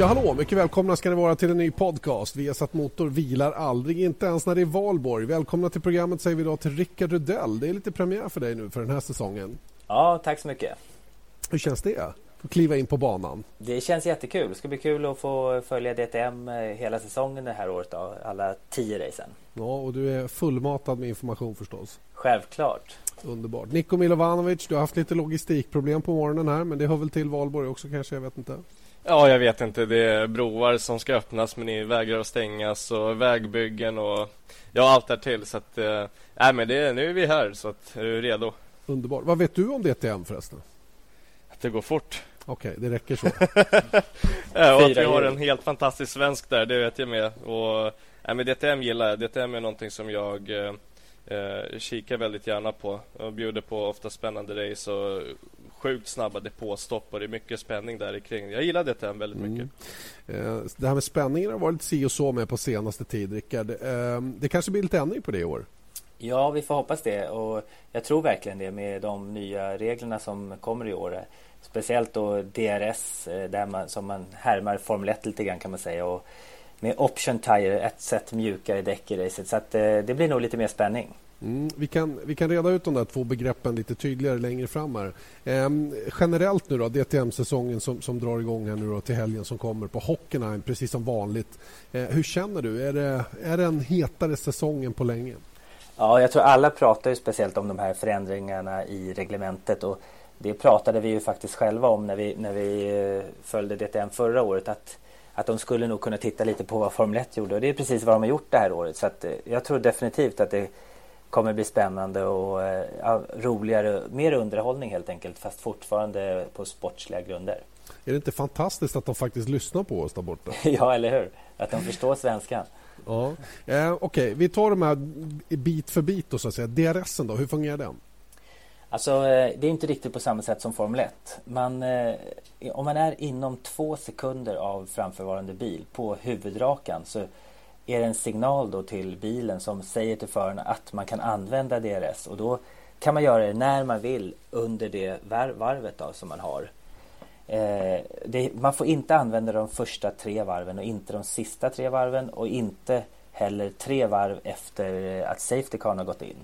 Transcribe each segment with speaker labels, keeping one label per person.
Speaker 1: Ja, hallå! Mycket välkomna ska ni vara till en ny podcast. Vi har satt motor vilar aldrig, inte ens när det är valborg. Välkomna till programmet säger vi idag till Rickard Rudell. Det är lite premiär för dig nu för den här säsongen.
Speaker 2: Ja, tack så mycket.
Speaker 1: Hur känns det? Att kliva in på banan.
Speaker 2: Det känns jättekul. Det ska bli kul att få följa DTM eh, hela säsongen det här året. Då. Alla tio racen.
Speaker 1: Ja, och du är fullmatad med information förstås.
Speaker 2: Självklart.
Speaker 1: Underbart. Niko Milovanovic, du har haft lite logistikproblem på morgonen här men det hör väl till valborg också kanske, jag vet inte.
Speaker 3: Ja, jag vet inte. Det är broar som ska öppnas men ni vägrar att stängas och vägbyggen och ja, allt där till. Så att, äh, men det, nu är vi här så att är du redo?
Speaker 1: Underbart. Vad vet du om DTM förresten?
Speaker 3: Att det går fort.
Speaker 1: Okej, okay, det räcker så.
Speaker 3: ja, och att vi har en helt fantastisk svensk där, det vet jag med. Och, ja, men DTM gillar jag. DTM är någonting som jag eh, eh, kikar väldigt gärna på. Och bjuder på ofta spännande race och sjukt snabba depåstopp och det är mycket spänning där kring. Jag gillar DTM väldigt mm. mycket.
Speaker 1: Eh, det här med spänningen har varit si och så med på senaste tid, Rickard. Eh, det kanske blir lite ändring på det i år?
Speaker 2: Ja, vi får hoppas det och jag tror verkligen det med de nya reglerna som kommer i år. Speciellt då DRS eh, där man, som man härmar Formel 1 lite grann kan man säga. Och med Option Tire, ett sätt mjukare däck i racet. Så att, det blir nog lite mer spänning.
Speaker 1: Mm, vi, kan, vi kan reda ut de där två begreppen lite tydligare längre fram. Här. Ehm, generellt nu då, DTM-säsongen som, som drar igång här nu då till helgen som kommer på Hockenheim, precis som vanligt. Ehm, hur känner du? Är det, är det en hetare säsong än på länge?
Speaker 2: Ja, jag tror alla pratar ju speciellt om de här förändringarna i reglementet och det pratade vi ju faktiskt själva om när vi, när vi eh, följde DTM förra året att, att de skulle nog kunna titta lite på vad Formel 1 gjorde och det är precis vad de har gjort det här året så att eh, jag tror definitivt att det kommer bli spännande och eh, ja, roligare, mer underhållning helt enkelt fast fortfarande på sportsliga grunder.
Speaker 1: Är det inte fantastiskt att de faktiskt lyssnar på oss där borta?
Speaker 2: ja, eller hur? Att de förstår svenskan.
Speaker 1: Ja. Eh, Okej, okay. vi tar de här bit för bit då så att säga. DRS då, hur fungerar den?
Speaker 2: Alltså eh, det är inte riktigt på samma sätt som Formel 1. Man, eh, om man är inom två sekunder av framförvarande bil på huvudrakan så är det en signal då till bilen som säger till föraren att man kan använda DRS och då kan man göra det när man vill under det varvet då, som man har. Eh, det, man får inte använda de första tre varven och inte de sista tre varven och inte heller tre varv efter att Safety Car har gått in.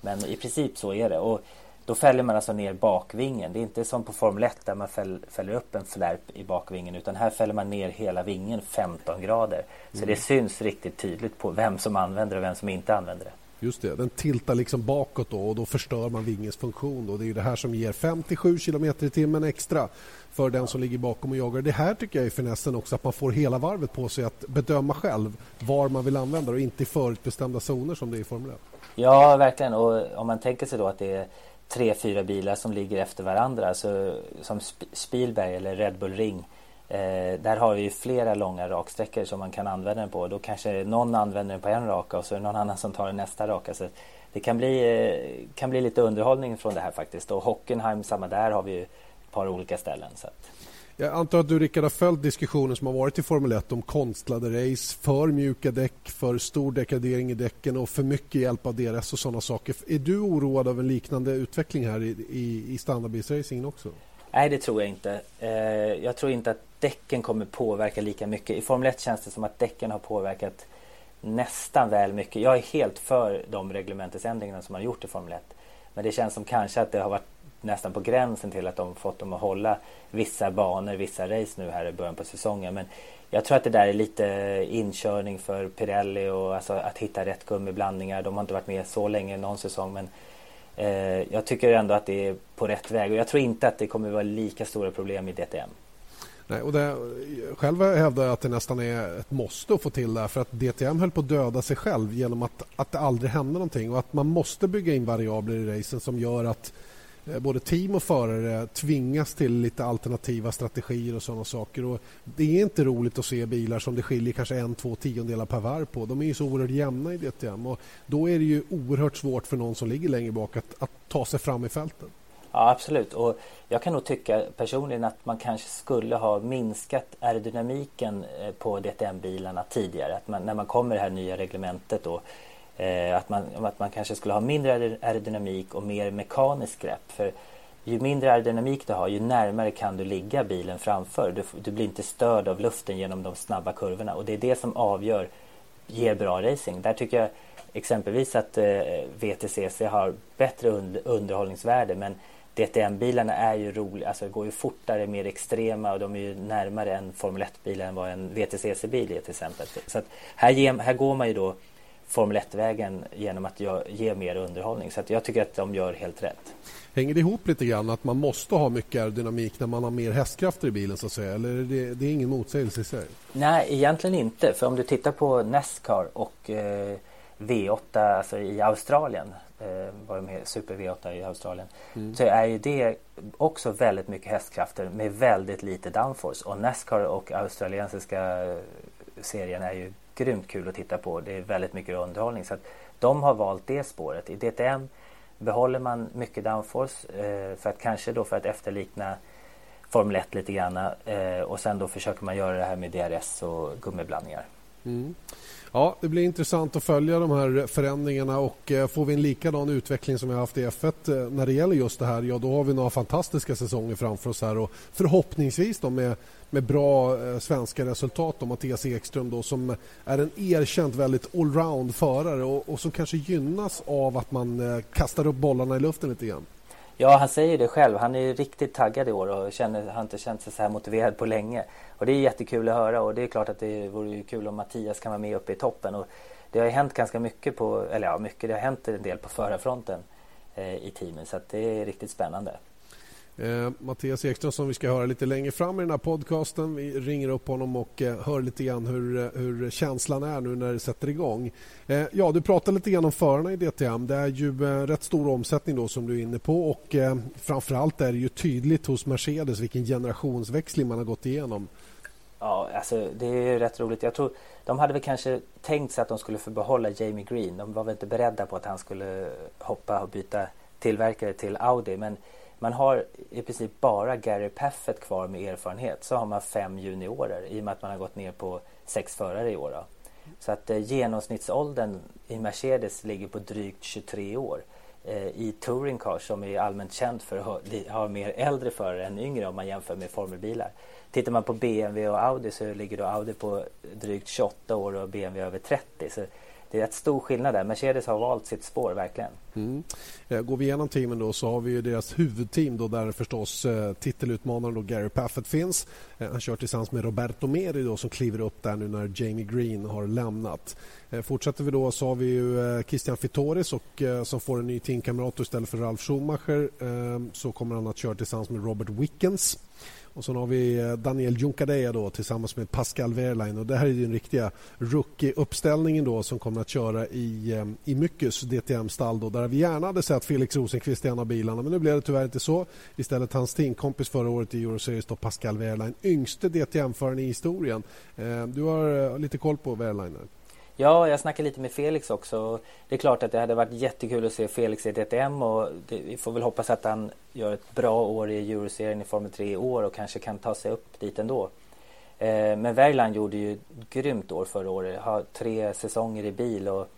Speaker 2: Men i princip så är det. Och då fäller man alltså ner bakvingen. Det är inte som på Formel 1 där man fäll, fäller upp en flärp i bakvingen utan här fäller man ner hela vingen 15 grader. Så mm. det syns riktigt tydligt på vem som använder det och vem som inte använder det.
Speaker 1: Just det, den tiltar liksom bakåt då och då förstör man vingens funktion. Då. Det är det här som ger 57 km i timmen extra för den som ligger bakom och jagar. Det här tycker jag är finessen också, att man får hela varvet på sig att bedöma själv var man vill använda det och inte i förutbestämda zoner som det är i Formel 1.
Speaker 2: Ja, verkligen. Och om man tänker sig då att det är tre, fyra bilar som ligger efter varandra. Så, som Spielberg eller Red Bull Ring. Eh, där har vi ju flera långa raksträckor som man kan använda den på. Då kanske någon använder den på en raka och så är det någon annan som tar den nästa raka. Så det kan bli, eh, kan bli lite underhållning från det här faktiskt. Och Hockenheim, samma där har vi ju ett par olika ställen. Så att.
Speaker 1: Jag antar att du Rickard har följt diskussionen som har varit i Formel 1 om konstlade race, för mjuka däck, för stor dekadering i däcken och för mycket hjälp av DRS och sådana saker. Är du oroad av en liknande utveckling här i, i, i standardbilsracingen också?
Speaker 2: Nej, det tror jag inte. Eh, jag tror inte att däcken kommer påverka lika mycket. I Formel 1 känns det som att däcken har påverkat nästan väl mycket. Jag är helt för de reglementesändringarna som man har gjort i Formel 1. Men det känns som kanske att det har varit nästan på gränsen till att de fått dem att hålla vissa banor, vissa race nu här i början på säsongen. Men jag tror att det där är lite inkörning för Pirelli och alltså att hitta rätt gummiblandningar. De har inte varit med så länge någon säsong men eh, jag tycker ändå att det är på rätt väg och jag tror inte att det kommer vara lika stora problem i DTM.
Speaker 1: Nej, och det, själv hävdar jag att det nästan är ett måste att få till det här för att DTM höll på att döda sig själv genom att, att det aldrig hände någonting och att man måste bygga in variabler i racen som gör att Eh, Eh, både team och förare tvingas till lite alternativa strategier och sådana saker. Och det är inte roligt att se bilar som det skiljer kanske en, två tiondelar per varv på. De är ju så oerhört jämna i DTM och då är det ju oerhört svårt för någon som ligger längre bak att, att ta sig fram i fälten.
Speaker 2: Ja, absolut. Och jag kan nog tycka personligen att man kanske skulle ha minskat aerodynamiken eh, på DTM-bilarna tidigare. Att man, när man kommer det här nya reglementet då Eh, att, man, att man kanske skulle ha mindre aerodynamik och mer mekanisk grepp. För ju mindre aerodynamik du har ju närmare kan du ligga bilen framför. Du, du blir inte störd av luften genom de snabba kurvorna och det är det som avgör, ger bra racing. Där tycker jag exempelvis att eh, VTCC har bättre und underhållningsvärde men DTM-bilarna är ju roliga, alltså går ju fortare, mer extrema och de är ju närmare en Formel 1-bil än vad en VTCC-bil är till exempel. Så att här, ger, här går man ju då Formel 1-vägen genom att ge mer underhållning. Så jag tycker att de gör helt rätt.
Speaker 1: Hänger det ihop lite grann att man måste ha mycket aerodynamik när man har mer hästkrafter i bilen så att säga? Eller är det, det är ingen motsägelse i sig?
Speaker 2: Nej, egentligen inte. För om du tittar på Nascar och eh, V8 alltså i Australien eh, var de med Super V8 i Australien. Mm. Så är ju det också väldigt mycket hästkrafter med väldigt lite downforce. Och Nascar och australiensiska serien är ju grymt kul att titta på. Det är väldigt mycket underhållning. Så att de har valt det spåret. I DTM behåller man mycket downforce eh, för att kanske då för att efterlikna Formel 1 lite grann eh, och sen då försöker man göra det här med DRS och gummiblandningar. Mm.
Speaker 1: Ja, det blir intressant att följa de här förändringarna och eh, får vi en likadan utveckling som vi har haft i F1 eh, när det gäller just det här, ja då har vi några fantastiska säsonger framför oss här och förhoppningsvis då med, med bra eh, svenska resultat. Och Mattias Ekström då, som är en erkänt väldigt allround förare och, och som kanske gynnas av att man eh, kastar upp bollarna i luften lite grann.
Speaker 2: Ja, han säger det själv. Han är riktigt taggad i år och känner, har inte känt sig så här motiverad på länge. Och det är jättekul att höra och det är klart att det vore kul om Mattias kan vara med uppe i toppen. Och det har ju hänt ganska mycket på, eller ja mycket, det har hänt en del på förarfronten eh, i teamen så att det är riktigt spännande.
Speaker 1: Eh, Mattias Ekström som vi ska höra lite längre fram i den här podcasten. Vi ringer upp honom och eh, hör lite grann hur, eh, hur känslan är nu när det sätter igång. Eh, ja, du pratade lite grann om förarna i DTM. Det är ju eh, rätt stor omsättning då som du är inne på och eh, framförallt är det ju tydligt hos Mercedes vilken generationsväxling man har gått igenom.
Speaker 2: Ja, alltså det är rätt roligt. Jag tror de hade väl kanske tänkt sig att de skulle få behålla Jamie Green. De var väl inte beredda på att han skulle hoppa och byta tillverkare till Audi. Men man har i princip bara Gary Paffett kvar med erfarenhet. Så har man fem juniorer i och med att man har gått ner på sex förare i år. Då. Så att eh, genomsnittsåldern i Mercedes ligger på drygt 23 år. Eh, I Touring Car som är allmänt känd för att ha, ha mer äldre förare än yngre om man jämför med formelbilar. Tittar man på BMW och Audi så ligger då Audi på drygt 28 år och BMW över 30. Så det är rätt stor skillnad där. Mercedes har valt sitt spår verkligen. Mm.
Speaker 1: Eh, går vi igenom teamen då så har vi ju deras huvudteam då där förstås eh, titelutmanaren då Gary Paffett finns. Eh, han kör tillsammans med Roberto Meri då som kliver upp där nu när Jamie Green har lämnat. Fortsätter vi då så har vi ju Christian Fitoris och, som får en ny teamkamrat istället för Ralf Schumacher så kommer han att köra tillsammans med Robert Wickens. Och sen har vi eh, Daniel Junkadea då tillsammans med Pascal Wehrlein. Och det här är den riktiga rookie-uppställningen då som kommer att köra i, eh, i Myckes DTM-stall. Där vi gärna hade sett Felix Rosenqvist i en av bilarna men nu blev det tyvärr inte så. Istället hans teamkompis förra året i Euroseries då Pascal Wehrlein, yngste DTM-föraren i historien. Eh, du har lite koll på Wehrlein?
Speaker 2: Ja, jag snackade lite med Felix också. Det är klart att det hade varit jättekul att se Felix i DTM och det, vi får väl hoppas att han gör ett bra år i Euroserien i Formel 3 i år och kanske kan ta sig upp dit ändå. Eh, men Verline gjorde ju ett grymt år förra året. Har tre säsonger i bil och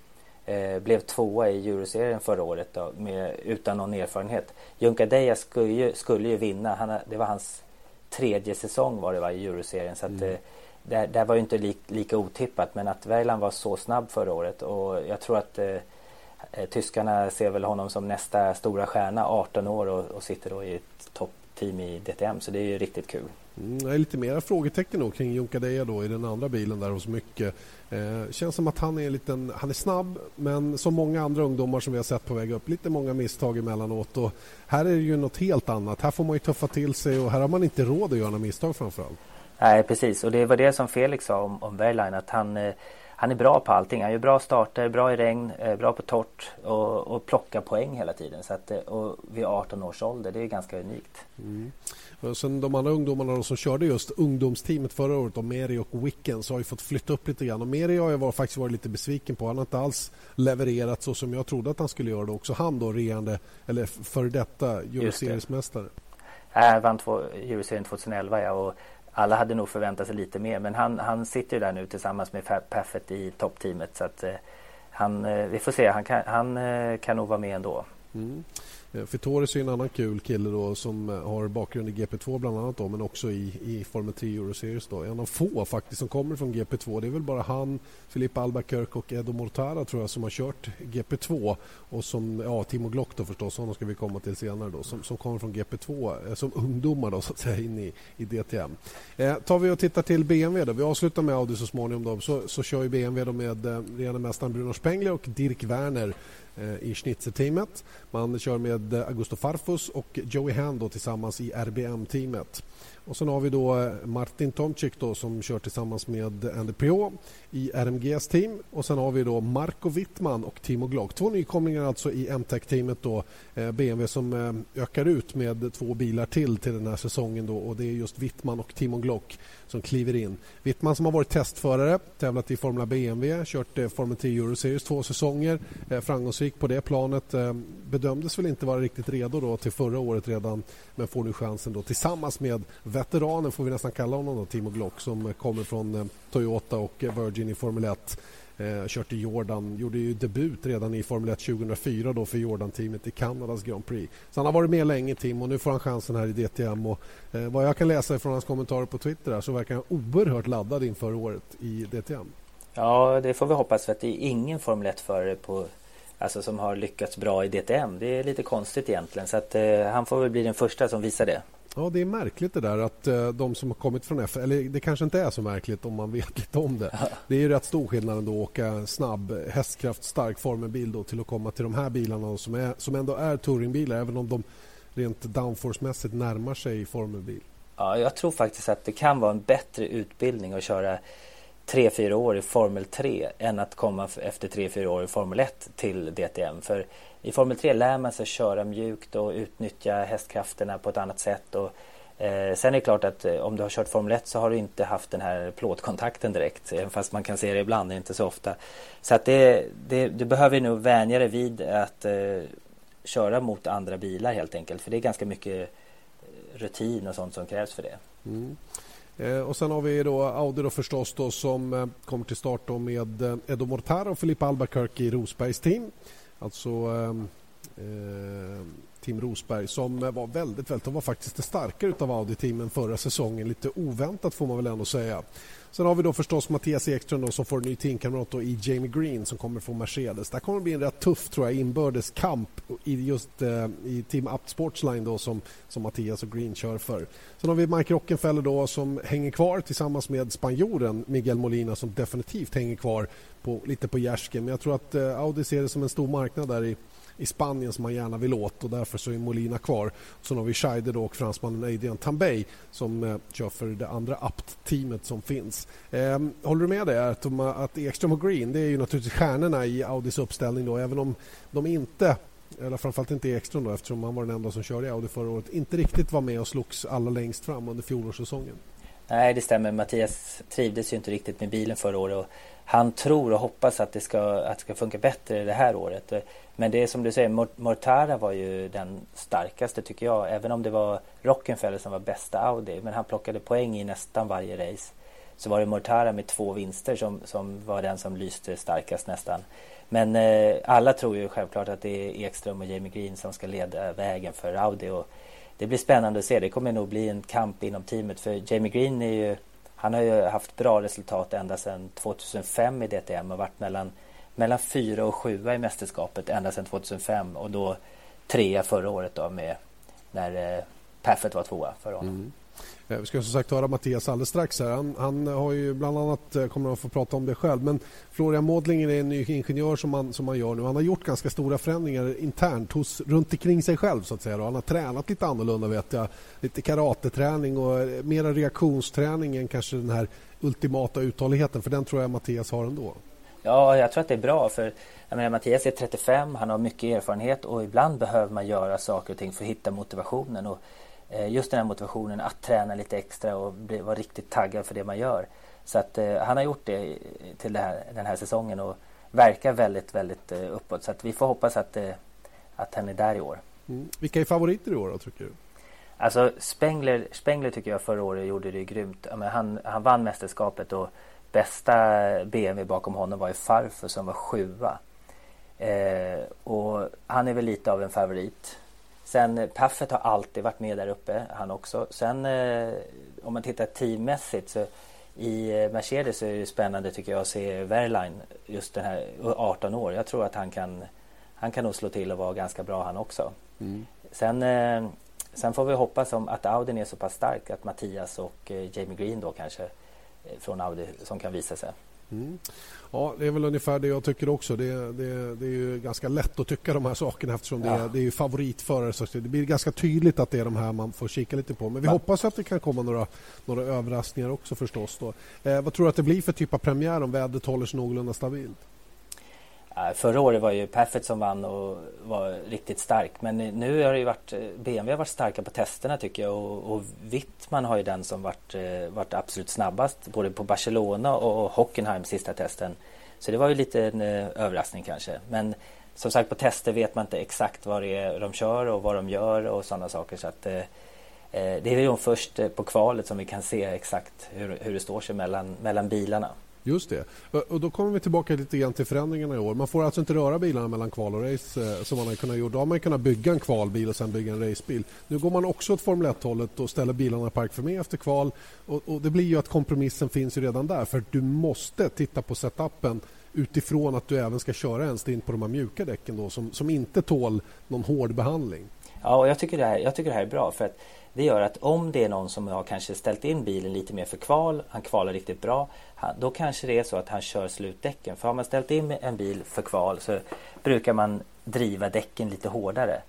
Speaker 2: eh, blev tvåa i Euroserien förra året då, med, utan någon erfarenhet. Junka Deja skulle ju, skulle ju vinna. Han, det var hans tredje säsong var det va, i Euroserien. Så att, mm det, det var ju inte li, lika otippat men att Värland var så snabb förra året och jag tror att eh, tyskarna ser väl honom som nästa stora stjärna, 18 år och, och sitter då i ett toppteam i DTM så det är ju riktigt kul.
Speaker 1: Mm, det är lite mera frågetecken då kring Junkadeja då i den andra bilen där hos Mycket. Eh, känns som att han är, liten, han är snabb men som många andra ungdomar som vi har sett på väg upp, lite många misstag emellanåt. Och här är det ju något helt annat. Här får man ju tuffa till sig och här har man inte råd att göra några misstag framförallt.
Speaker 2: Nej, precis. Och det var det som Felix sa om, om Wehrlein, att han, eh, han är bra på allting. Han gör bra starter, bra i regn, eh, bra på torrt och, och plockar poäng hela tiden. Så att, eh, och vid 18 års ålder, det är ganska unikt. Mm.
Speaker 1: Och sen de andra ungdomarna som körde just ungdomsteamet förra året, och Meri och Wickens, har ju fått flytta upp lite grann. Och Meri har jag var, faktiskt varit lite besviken på. Han har inte alls levererat så som jag trodde att han skulle göra. Det. Också han då, regerande, eller före detta Euroseriesmästare.
Speaker 2: Han vann Euroserien 2011 ja, och alla hade nog förväntat sig lite mer men han, han sitter ju där nu tillsammans med Paffett i toppteamet så att eh, han, eh, vi får se, han kan, han eh, kan nog vara med ändå. Mm.
Speaker 1: Eh, Fittoris är en annan kul kille då som eh, har bakgrund i GP2 bland annat då, men också i, i Formel 3 Euroseries då. En av få faktiskt som kommer från GP2. Det är väl bara han, Filippa Albuquerque och Edo Mortara tror jag som har kört GP2 och som, ja Timo Glock då förstås, honom ska vi komma till senare då, som, som kommer från GP2 eh, som ungdomar då så att säga in i, i DTM. Eh, tar vi och tittar till BMW då, vi avslutar med Audi så småningom då, så, så kör ju BMW då med eh, rena mästaren Bruno Spengler och Dirk Werner Eh, i Schnitzer-teamet. Man kör med Augusto Farfus och Joey Hand tillsammans i RBM-teamet. Och sen har vi då eh, Martin Tomczyk då, som kör tillsammans med Andy Pio i RMGs team. Och sen har vi då Marco Wittman och Timo Glock. Två nykomlingar alltså i MTech-teamet då. Eh, BMW som eh, ökar ut med två bilar till till den här säsongen då. Och det är just Wittman och Timo Glock som kliver in. Wittman som har varit testförare, tävlat i Formula BMW, kört Formel 10 Euro Series två säsonger. Framgångsrik på det planet. Bedömdes väl inte vara riktigt redo då till förra året redan men får nu chansen då tillsammans med veteranen får vi nästan kalla honom då, Timo Glock som kommer från eh, Toyota och Virgin i Formel 1. Eh, kört i Jordan, gjorde ju debut redan i Formel 1 2004 då för Jordan-teamet i Kanadas Grand Prix. Så han har varit med länge Tim och nu får han chansen här i DTM och eh, vad jag kan läsa från hans kommentarer på Twitter här, så verkar han oerhört laddad inför året i DTM.
Speaker 2: Ja, det får vi hoppas för att det är ingen Formel 1-förare på Alltså som har lyckats bra i DTM. Det är lite konstigt egentligen. Så att, eh, han får väl bli den första som visar det.
Speaker 1: Ja, det är märkligt det där att uh, de som har kommit från F... Eller det kanske inte är så märkligt om man vet lite om det. Det är ju rätt stor skillnad ändå att åka snabb, hästkraftstark formelbil då, till att komma till de här bilarna som, är, som ändå är touringbilar även om de rent downforce-mässigt närmar sig formelbil.
Speaker 2: Ja, jag tror faktiskt att det kan vara en bättre utbildning att köra tre fyra år i Formel 3 än att komma efter tre fyra år i Formel 1 till DTM. För i Formel 3 lär man sig köra mjukt och utnyttja hästkrafterna på ett annat sätt. Och, eh, sen är det klart att eh, om du har kört Formel 1 så har du inte haft den här plåtkontakten direkt. Även fast man kan se det ibland, inte så ofta. Så att det, det, du behöver nog vänja dig vid att eh, köra mot andra bilar helt enkelt. För det är ganska mycket eh, rutin och sånt som krävs för det. Mm.
Speaker 1: Eh, och sen har vi då Audi då förstås då som eh, kommer till start då med eh, Edo Mortara och Filippa Albuquerque i Rosbergs team. Alltså ehm, eh, Tim Rosberg som var väldigt, väldigt, de var faktiskt det starkare av Audi-teamen förra säsongen. Lite oväntat får man väl ändå säga. Sen har vi då förstås Mattias Ekström då, som får en ny teamkamrat i Jamie Green som kommer från Mercedes. Det kommer bli en rätt tuff tror jag, inbördes kamp i just eh, i Team Up Sportsline då, som, som Mattias och Green kör för. Sen har vi Mike Rockenfeller då, som hänger kvar tillsammans med spanjoren Miguel Molina som definitivt hänger kvar på, lite på gärsken. Men jag tror att eh, Audi ser det som en stor marknad där i i Spanien som man gärna vill åt och därför så är Molina kvar. Sen har vi Scheider och fransmannen Adrian Tambay som eh, kör för det andra apt-teamet som finns. Eh, håller du med dig att, att Ekström och Green det är ju naturligtvis stjärnorna i Audis uppställning då även om de inte eller framförallt inte Ekström då, eftersom han var den enda som körde i Audi förra året, inte riktigt var med och slogs alla längst fram under fjolårssäsongen.
Speaker 2: Nej, det stämmer. Mattias trivdes ju inte riktigt med bilen förra året och han tror och hoppas att det ska, att det ska funka bättre det här året. Men det är som du säger, Mortara var ju den starkaste tycker jag. Även om det var Rockenfeller som var bästa Audi. Men han plockade poäng i nästan varje race. Så var det Mortara med två vinster som, som var den som lyste starkast nästan. Men eh, alla tror ju självklart att det är Ekström och Jamie Green som ska leda vägen för Audi. Och det blir spännande att se. Det kommer nog bli en kamp inom teamet. För Jamie Green är ju, han har ju haft bra resultat ända sedan 2005 i DTM och varit mellan mellan fyra och sjua i mästerskapet ända sedan 2005 och då trea förra året då med när eh, Paffett var tvåa för honom. Mm.
Speaker 1: Eh, vi ska som sagt höra Mattias alldeles strax. Här. Han, han, har ju bland annat, eh, kommer att få prata om det själv, men Florian Modlinger är en ny ingenjör som man, som man gör nu. Han har gjort ganska stora förändringar internt hos, runt omkring sig själv. så att säga. Han har tränat lite annorlunda, vet jag. Lite karateträning och eh, mera reaktionsträning än kanske den här ultimata uthålligheten, för den tror jag Mattias har ändå.
Speaker 2: Ja, jag tror att det är bra för jag menar, Mattias är 35, han har mycket erfarenhet och ibland behöver man göra saker och ting för att hitta motivationen. Och eh, just den här motivationen att träna lite extra och bli, vara riktigt taggad för det man gör. Så att eh, han har gjort det till det här, den här säsongen och verkar väldigt, väldigt eh, uppåt. Så att vi får hoppas att, att han är där i år.
Speaker 1: Mm. Vilka är favoriter i år då, tycker du?
Speaker 2: Alltså Spengler, Spengler tycker jag förra året gjorde det grymt. Han, han vann mästerskapet och bästa BMW bakom honom var ju Farfur som var sjua. Eh, och han är väl lite av en favorit. Sen Paffet har alltid varit med där uppe, han också. Sen om man tittar teammässigt så i Mercedes så är det spännande tycker jag att se Wehrlein, just den här 18 år. Jag tror att han kan, han kan nog slå till och vara ganska bra han också. Mm. Sen, eh, sen får vi hoppas om att Audin är så pass stark att Mattias och eh, Jamie Green då kanske eh, från Audi som kan visa sig. Mm.
Speaker 1: Ja, det är väl ungefär det jag tycker också. Det, det, det är ju ganska lätt att tycka de här sakerna eftersom ja. det, är, det är favoritförare. Så det blir ganska tydligt att det är de här man får kika lite på. Men vi ja. hoppas att det kan komma några, några överraskningar också förstås. Då. Eh, vad tror du att det blir för typ av premiär om vädret håller sig någorlunda stabilt?
Speaker 2: Äh, förra året var ju Paffett som vann och var riktigt stark. Men nu har det ju varit eh, BMW har varit starka på testerna tycker jag och, och Wittman har ju den som varit, eh, varit absolut snabbast både på Barcelona och Hockenheim sista testen. Så det var ju lite en eh, överraskning kanske. Men som sagt på tester vet man inte exakt vad det är de kör och vad de gör och sådana saker. Så att, eh, det är ju först på kvalet som vi kan se exakt hur, hur det står sig mellan, mellan bilarna.
Speaker 1: Just det. Och då kommer vi tillbaka lite grann till förändringarna i år. Man får alltså inte röra bilarna mellan kval och race eh, som man har kunnat göra. Då har man kunnat bygga en kvalbil och sen bygga en racebil. Nu går man också åt Formel 1-hållet och ställer bilarna i park för mig efter kval. Och, och, det blir ju att kompromissen finns ju redan där för du måste titta på setupen utifrån att du även ska köra en stint på de här mjuka däcken då som, som inte tål någon hård behandling.
Speaker 2: Ja, och jag tycker det här, jag tycker det här är bra för att det gör att om det är någon som har kanske ställt in bilen lite mer för kval, han kvalar riktigt bra, då kanske det är så att han kör slutdäcken. För har man ställt in en bil för kval så brukar man driva däcken lite hårdare.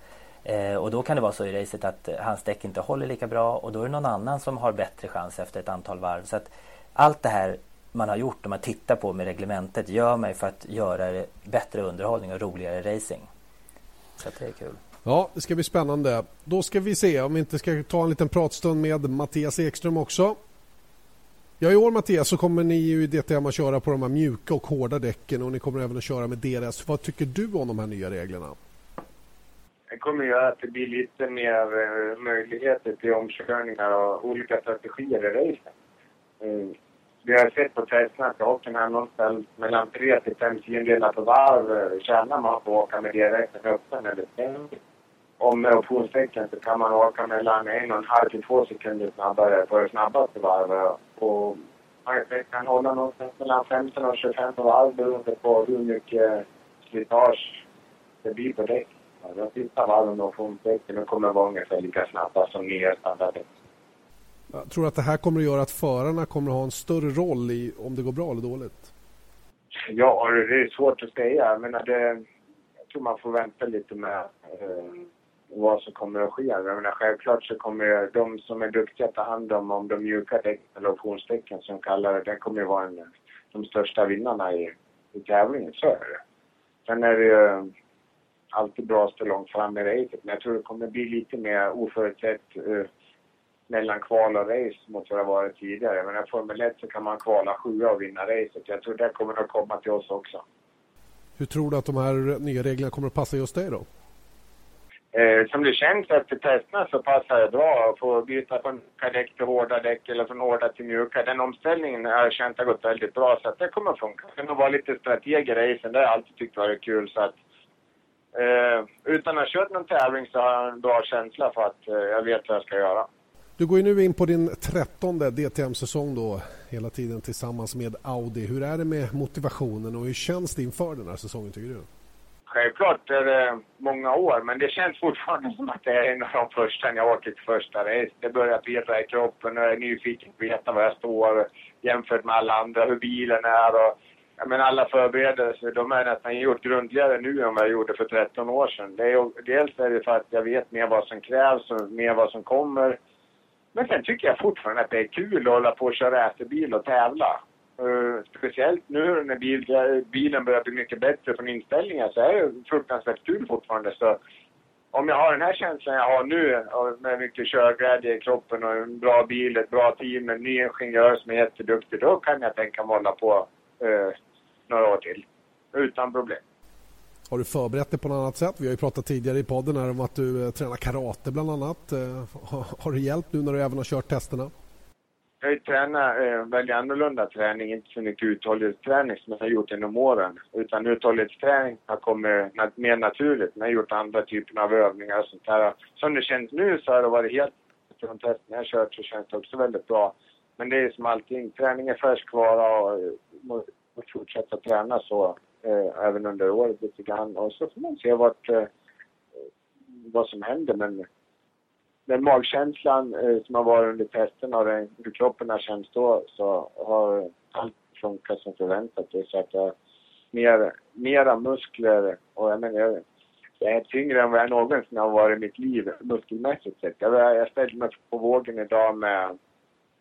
Speaker 2: Eh, och då kan det vara så i racet att eh, hans däck inte håller lika bra och då är det någon annan som har bättre chans efter ett antal varv. Så att allt det här man har gjort och man tittar på med reglementet gör mig för att göra det bättre underhållning och roligare racing. Så det är kul.
Speaker 1: Ja, det ska bli spännande. Då ska vi se om vi inte ska ta en liten pratstund med Mattias Ekström också. Ja, i år Mattias så kommer ni ju i DTM att köra på de här mjuka och hårda däcken och ni kommer även att köra med DRS. Vad tycker du om de här nya reglerna?
Speaker 4: Det kommer göra att det blir lite mer eh, möjligheter till omkörningar och olika strategier i racen. Mm. Vi har sett på testerna att Hockenheim någonstans mellan 3 till 5 tiondelar per varv eh, tjänar man på att åka med DRS öppen eller stängd och med optionstecken så kan man åka mellan en och en halv till två sekunder snabbare på det snabbaste varvet. Man kan hålla någonstans mellan 15 och 25 varv beroende på hur mycket slitage det blir på däck. De sista varven med optionstecken kommer vara ungefär lika snabba som nya standarddäck.
Speaker 1: Jag tror att det här kommer att göra att förarna kommer att ha en större roll i om det går bra eller dåligt?
Speaker 4: Ja, det är svårt att säga. Jag, menar det, jag tror man får vänta lite med eh, vad som kommer att ske. Jag menar, självklart så kommer de som är duktiga att ta hand om, om de mjuka däcken, eller optionstecken som kallar det, det kommer ju vara en, de största vinnarna i, i tävlingen. Så är det. Sen är det ju alltid bra att stå långt fram i racet, men jag tror det kommer bli lite mer oförutsett uh, mellan kval och race mot vad det varit tidigare. Men i Formel 1 så kan man kvala sjua och vinna racet. Jag tror det kommer att komma till oss också.
Speaker 1: Hur tror du att de här nya reglerna kommer att passa just dig då?
Speaker 4: Eh, som det känns efter testerna så passar det bra att få byta från mjuka däck till hårda däck eller från hårda till mjuka. Den omställningen har jag känt har gått väldigt bra så att det kommer att funka. Sen att vara lite strateg i racen, det har jag alltid tyckt varit kul så att eh, utan att ha kört någon tävling så har jag en bra känsla för att eh, jag vet vad jag ska göra.
Speaker 1: Du går ju nu in på din trettonde DTM-säsong då hela tiden tillsammans med Audi. Hur är det med motivationen och hur känns det inför den här säsongen tycker du?
Speaker 4: Självklart är det många år, men det känns fortfarande som att det är en av de första när jag åker till första race. Det börjar peta i kroppen och jag är nyfiken på att veta var jag står jämfört med alla andra, hur bilen är och jag menar, alla förberedelser, de är nästan gjort grundligare nu än vad jag gjorde för 13 år sedan. Det är, dels är det för att jag vet mer vad som krävs och mer vad som kommer. Men sen tycker jag fortfarande att det är kul att hålla på och köra racerbil och tävla. Uh, speciellt nu när bil, bilen börjar bli mycket bättre från inställningar så är det fruktansvärt kul fortfarande. Så om jag har den här känslan jag har nu med mycket körglädje i kroppen och en bra bil, ett bra team, en ny ingenjör som är jätteduktig, då kan jag tänka mig hålla på uh, några år till. Utan problem.
Speaker 1: Har du förberett dig på något annat sätt? Vi har ju pratat tidigare i podden här om att du eh, tränar karate bland annat. Eh, har, har det hjälpt nu när du även har kört testerna?
Speaker 4: Jag har ju tränat eh, väldigt annorlunda träning, inte så mycket uthållighetsträning som jag har gjort genom åren. Utan uthållighetsträning har kommit nat mer naturligt. Jag har gjort andra typer av övningar och sånt där. Som det känns nu så har det varit helt... Från testen jag har kört så känns det också väldigt bra. Men det är som allting, träning är färskvara och måste fortsätta träna så eh, även under året lite grann. Och så får man se vart, eh, vad som händer. Men den magkänslan eh, som har varit under testen och den, hur kroppen har känts då så har allt funkat som förväntat. Det så att jag mer, mera muskler och jag menar jag, jag är tyngre än vad jag någonsin har varit i mitt liv muskelmässigt sett. Jag, jag ställde mig på vågen idag med,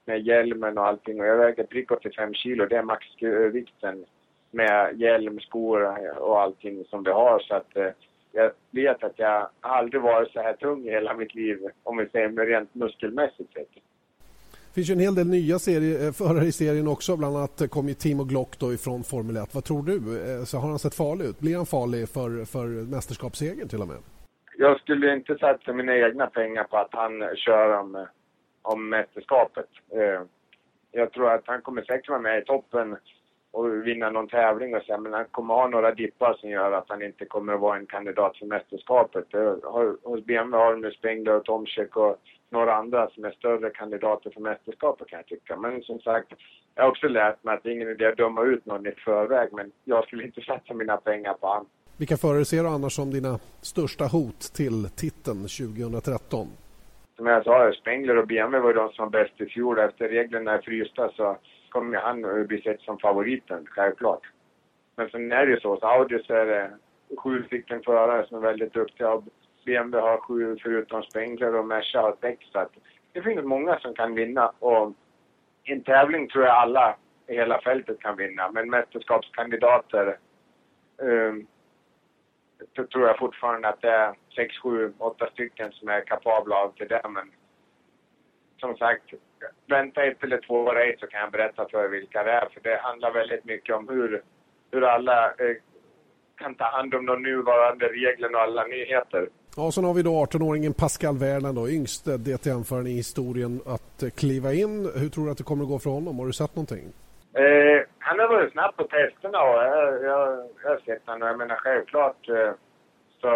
Speaker 4: med hjälmen och allting och jag väger prick 85 kilo. Det är maxvikten med hjälm, skor och allting som vi har så att eh, jag vet att jag aldrig varit så här tung i hela mitt liv, om vi säger rent muskelmässigt sett.
Speaker 1: Det finns ju en hel del nya serie, eh, förare i serien också. Bland annat kom ju Timo Glock då ifrån Formel 1. Vad tror du? Eh, så har han sett farlig ut? Blir han farlig för, för mästerskapssegern till och med?
Speaker 4: Jag skulle inte satsa mina egna pengar på att han kör om, om mästerskapet. Eh, jag tror att han kommer säkert vara med i toppen och vinna någon tävling och så, men han kommer ha några dippar som gör att han inte kommer att vara en kandidat för mästerskapet. Hos BMW har de nu Spengler och Tomczyk och några andra som är större kandidater för mästerskapet kan jag tycka. Men som sagt, jag har också lärt mig att det är ingen idé att döma ut någon i förväg, men jag skulle inte satsa mina pengar på honom.
Speaker 1: Vilka förare ser du annars som dina största hot till titeln 2013?
Speaker 4: Som jag sa, Spengler och BMW var de som var bäst i fjol. Efter reglerna är frysta så kommer han bli sett som favoriten, självklart. Men sen är det ju så, så Audi så är det sju stycken förare som är väldigt duktiga. BMW har sju förutom Spengler och Merca har sex. Så att det finns många som kan vinna och i en tävling tror jag alla i hela fältet kan vinna. Men mästerskapskandidater um, tror jag fortfarande att det är sex, sju, åtta stycken som är kapabla av till det. Men som sagt, vänta ett eller två race så kan jag berätta för er vilka det är. För det handlar väldigt mycket om hur, hur alla eh, kan ta hand om de nuvarande reglerna och alla nyheter.
Speaker 1: Ja, sen har vi då 18-åringen Pascal Werner då, yngste DTM-föraren i historien att eh, kliva in. Hur tror du att det kommer att gå för honom? Har du sett någonting?
Speaker 4: Eh, han har varit snabb på testerna och jag, jag, jag har sett honom. Jag menar självklart eh, så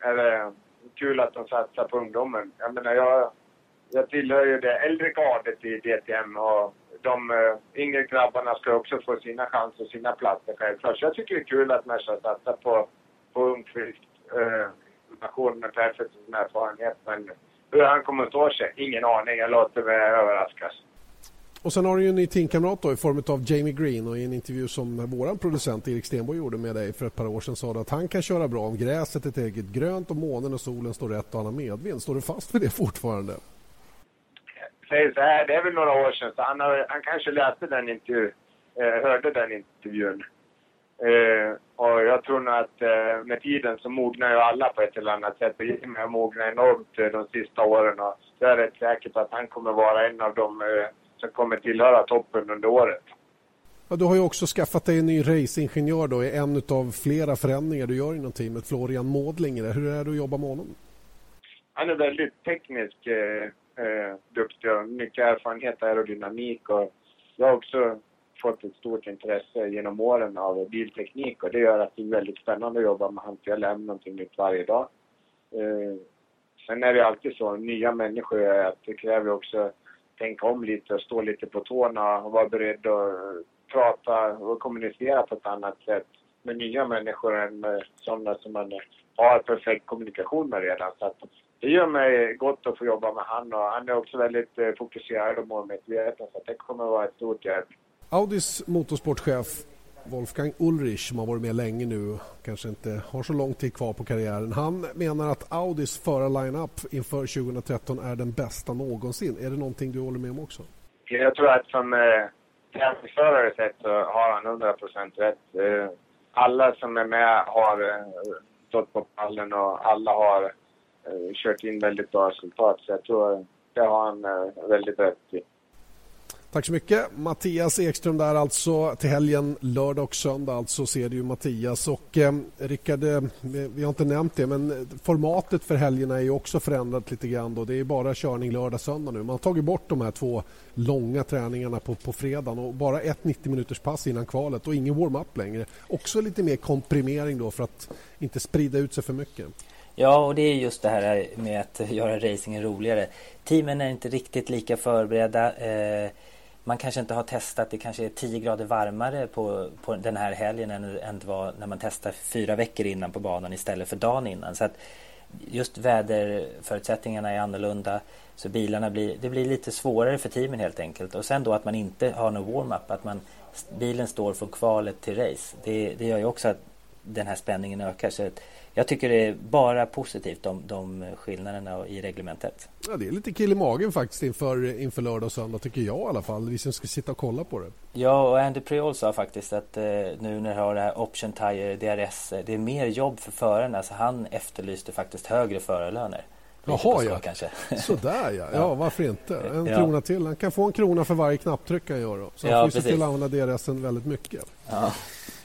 Speaker 4: är det kul att de satsar på ungdomen. Jag menar jag jag tillhör ju det äldre gardet i DTM och de uh, yngre grabbarna ska också få sina chanser och sina platser självklart. Så jag tycker det är kul att Merca satsar på, på ung, frisk uh, eh, nation med perfekt erfarenhet. Men hur han kommer att stå sig, ingen aning. Jag låter mig överraskas.
Speaker 1: Och sen har du ju en ny teamkamrat då i form av Jamie Green och i en intervju som vår producent Erik Stenborg gjorde med dig för ett par år sedan sa du att han kan köra bra om gräset är tillräckligt grönt och månen och solen står rätt och han har medvind. Står du fast vid det fortfarande?
Speaker 4: Säger så här, det är väl några år sedan, så han, har, han kanske läste den intervjun, eh, hörde den intervjun. Eh, och jag tror nog att eh, med tiden så mognar ju alla på ett eller annat sätt. Och Jimmy har mognat enormt de sista åren och jag är rätt säker på att han kommer vara en av dem som kommer tillhöra toppen under året.
Speaker 1: Ja, du har ju också skaffat dig en ny racingingenjör då en av flera förändringar du gör inom teamet, Florian Mådlinger. Hur är det att jobba med honom?
Speaker 4: Han är väldigt teknisk eh, duktiga och mycket erfarenhet av aerodynamik. Och jag har också fått ett stort intresse genom åren av bilteknik och det gör att det är väldigt spännande att jobba med han för jag lär mig någonting nytt varje dag. Eh, sen är det alltid så, nya människor, att det kräver också att tänka om lite och stå lite på tårna och vara beredd att prata och kommunicera på ett annat sätt med nya människor än med sådana som man har perfekt kommunikation med redan. Så att det gör mig gott att få jobba med han och han är också väldigt eh, fokuserad och målmedveten så det kommer att vara ett stort hjälp.
Speaker 1: Audis motorsportchef Wolfgang Ulrich som har varit med länge nu kanske inte har så lång tid kvar på karriären. Han menar att Audis förarline-up inför 2013 är den bästa någonsin. Är det någonting du håller med om också?
Speaker 4: Jag tror att som eh, tävlingsförare sett så har han 100 procent rätt. Eh, alla som är med har eh, stått på pallen och alla har Eh, kört in väldigt bra resultat. Så jag tror det har han eh, väldigt rätt i.
Speaker 1: Tack så mycket. Mattias Ekström där alltså till helgen, lördag och söndag alltså ser du Mattias. Och eh, Rickard, eh, vi har inte nämnt det men formatet för helgerna är ju också förändrat lite grann. Då. Det är bara körning lördag söndag nu. Man har tagit bort de här två långa träningarna på, på fredagen och bara ett 90 minuters pass innan kvalet och ingen warm-up längre. Också lite mer komprimering då för att inte sprida ut sig för mycket.
Speaker 2: Ja, och det är just det här med att göra racingen roligare. Teamen är inte riktigt lika förberedda. Eh, man kanske inte har testat, det kanske är 10 grader varmare på, på den här helgen än, än det var när man testade fyra veckor innan på banan istället för dagen innan. Så att just väderförutsättningarna är annorlunda. Så bilarna blir, det blir lite svårare för teamen helt enkelt. Och sen då att man inte har någon warm-up, att man, bilen står från kvalet till race. Det, det gör ju också att den här spänningen ökar. Så jag tycker det är bara positivt de, de skillnaderna i reglementet.
Speaker 1: Ja, det är lite kill i magen faktiskt inför, inför lördag och söndag tycker jag i alla fall. Vi som ska sitta och kolla på det.
Speaker 2: Ja, och Andy Priol sa faktiskt att eh, nu när du har det här Option Tire DRS, eh, det är mer jobb för förarna. Så han efterlyste faktiskt högre förarlöner.
Speaker 1: Jaha, ja. Kanske. Sådär ja. ja. varför inte? En ja. krona till. Han kan få en krona för varje knapptryck han gör. Då. Så han ja, får se till att använda DRSen väldigt mycket. Ja.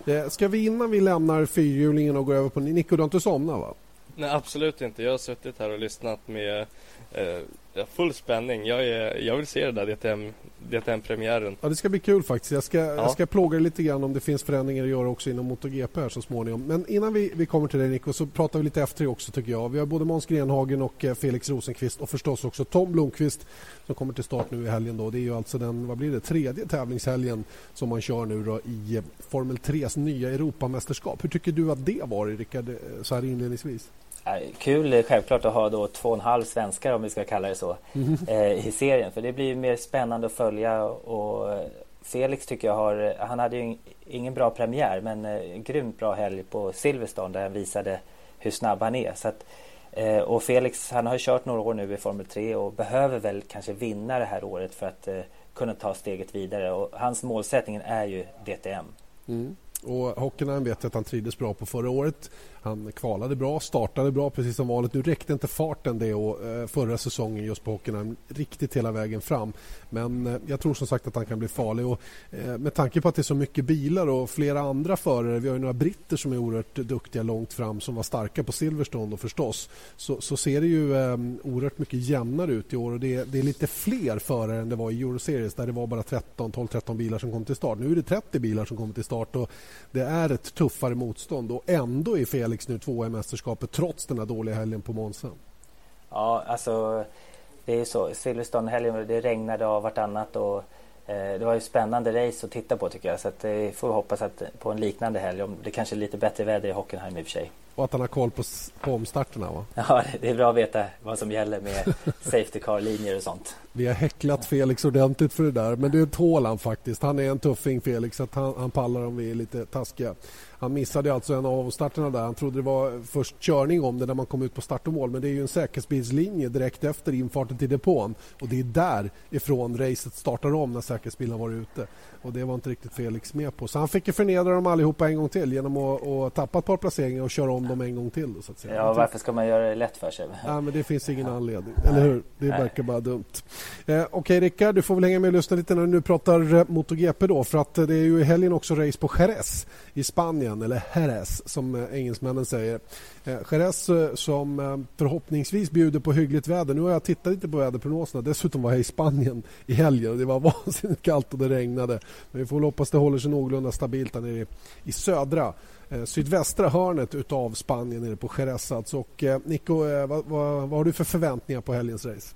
Speaker 1: Eh, ska vi innan vi lämnar fyrhjulingen och går över på Nico, du har inte somnat va?
Speaker 3: Nej absolut inte. Jag har suttit här och lyssnat med eh, full spänning. Jag, är, jag vill se det där DTM, DTM-premiären.
Speaker 1: Ja, det ska bli kul faktiskt. Jag ska, ja. jag ska plåga dig lite grann om det finns förändringar att göra också inom MotoGP här så småningom. Men innan vi, vi kommer till dig Nico så pratar vi lite efter också tycker jag. Vi har både Måns Grenhagen och eh, Felix Rosenqvist och förstås också Tom Blomqvist som kommer till start nu i helgen. Då. Det är ju alltså den vad blir det, tredje tävlingshelgen som man kör nu då i eh, Formel 3s nya Europamästerskap. Hur tycker du att det var, Rickard, eh, så här inledningsvis?
Speaker 2: Kul självklart att ha då två och en halv svenskar om vi ska kalla det så mm. eh, i serien för det blir mer spännande att följa och Felix tycker jag har, han hade ju ingen bra premiär men eh, grymt bra helg på Silverstone där han visade hur snabb han är. Så att, eh, och Felix han har kört några år nu i Formel 3 och behöver väl kanske vinna det här året för att eh, kunna ta steget vidare och hans målsättning är ju DTM. Mm.
Speaker 1: Och Hockenheim vet jag att han trivdes bra på förra året. Han kvalade bra, startade bra precis som vanligt. Nu räckte inte farten det och, eh, förra säsongen just på Hockenheim riktigt hela vägen fram. Men eh, jag tror som sagt att han kan bli farlig. Och, eh, med tanke på att det är så mycket bilar och flera andra förare. Vi har ju några britter som är oerhört duktiga långt fram som var starka på Silverstone då förstås. Så, så ser det ju eh, oerhört mycket jämnare ut i år och det är, det är lite fler förare än det var i Euroseries där det var bara 13, 12-13 bilar som kom till start. Nu är det 30 bilar som kommer till start och det är ett tuffare motstånd och ändå är fel Felix nu tvåa i mästerskapet trots den här dåliga helgen på Monza.
Speaker 2: Ja, alltså det är så. Silverstone-helgen, det regnade av vartannat och eh, det var ju spännande race att titta på tycker jag. Så att, eh, får vi hoppas att på en liknande helg, om det kanske är lite bättre väder i Hockenheim i och för sig.
Speaker 1: Och att han har koll på, på omstarterna va?
Speaker 2: Ja, det är bra att veta vad som gäller med Safety Car-linjer och sånt.
Speaker 1: Vi har häcklat Felix ordentligt för det där, men det tål han faktiskt. Han är en tuffing Felix, att han, han pallar om vi är lite taskiga. Han missade alltså en av starterna där. Han trodde det var först körning om det när man kom ut på start och mål. Men det är ju en säkerhetsbilslinje direkt efter infarten till depån. Och det är därifrån racet startar om när säkerhetsbilen var ute. Och det var inte riktigt Felix med på. Så han fick ju förnedra dem allihopa en gång till genom att, att tappa ett par placeringar och köra om dem en gång till. Då, så att säga.
Speaker 2: Ja, varför ska man göra det lätt för sig?
Speaker 1: Ja, men det finns ingen anledning, eller hur? Det verkar bara dumt. Eh, Okej, okay, Rickard, du får väl hänga med och lyssna lite när du nu pratar eh, MotoGP då. För att eh, det är ju i helgen också race på Jerez i Spanien, eller Jerez som eh, engelsmännen säger. Eh, Jerez som förhoppningsvis bjuder på hyggligt väder. Nu har jag tittat lite på väderprognoserna. Dessutom var jag i Spanien i helgen och det var vansinnigt kallt och det regnade. Men vi får hoppas det håller sig någorlunda stabilt där nere i södra sydvästra hörnet utav Spanien nere på Jerez. Alltså. Och, Nico, vad, vad, vad har du för förväntningar på helgens race?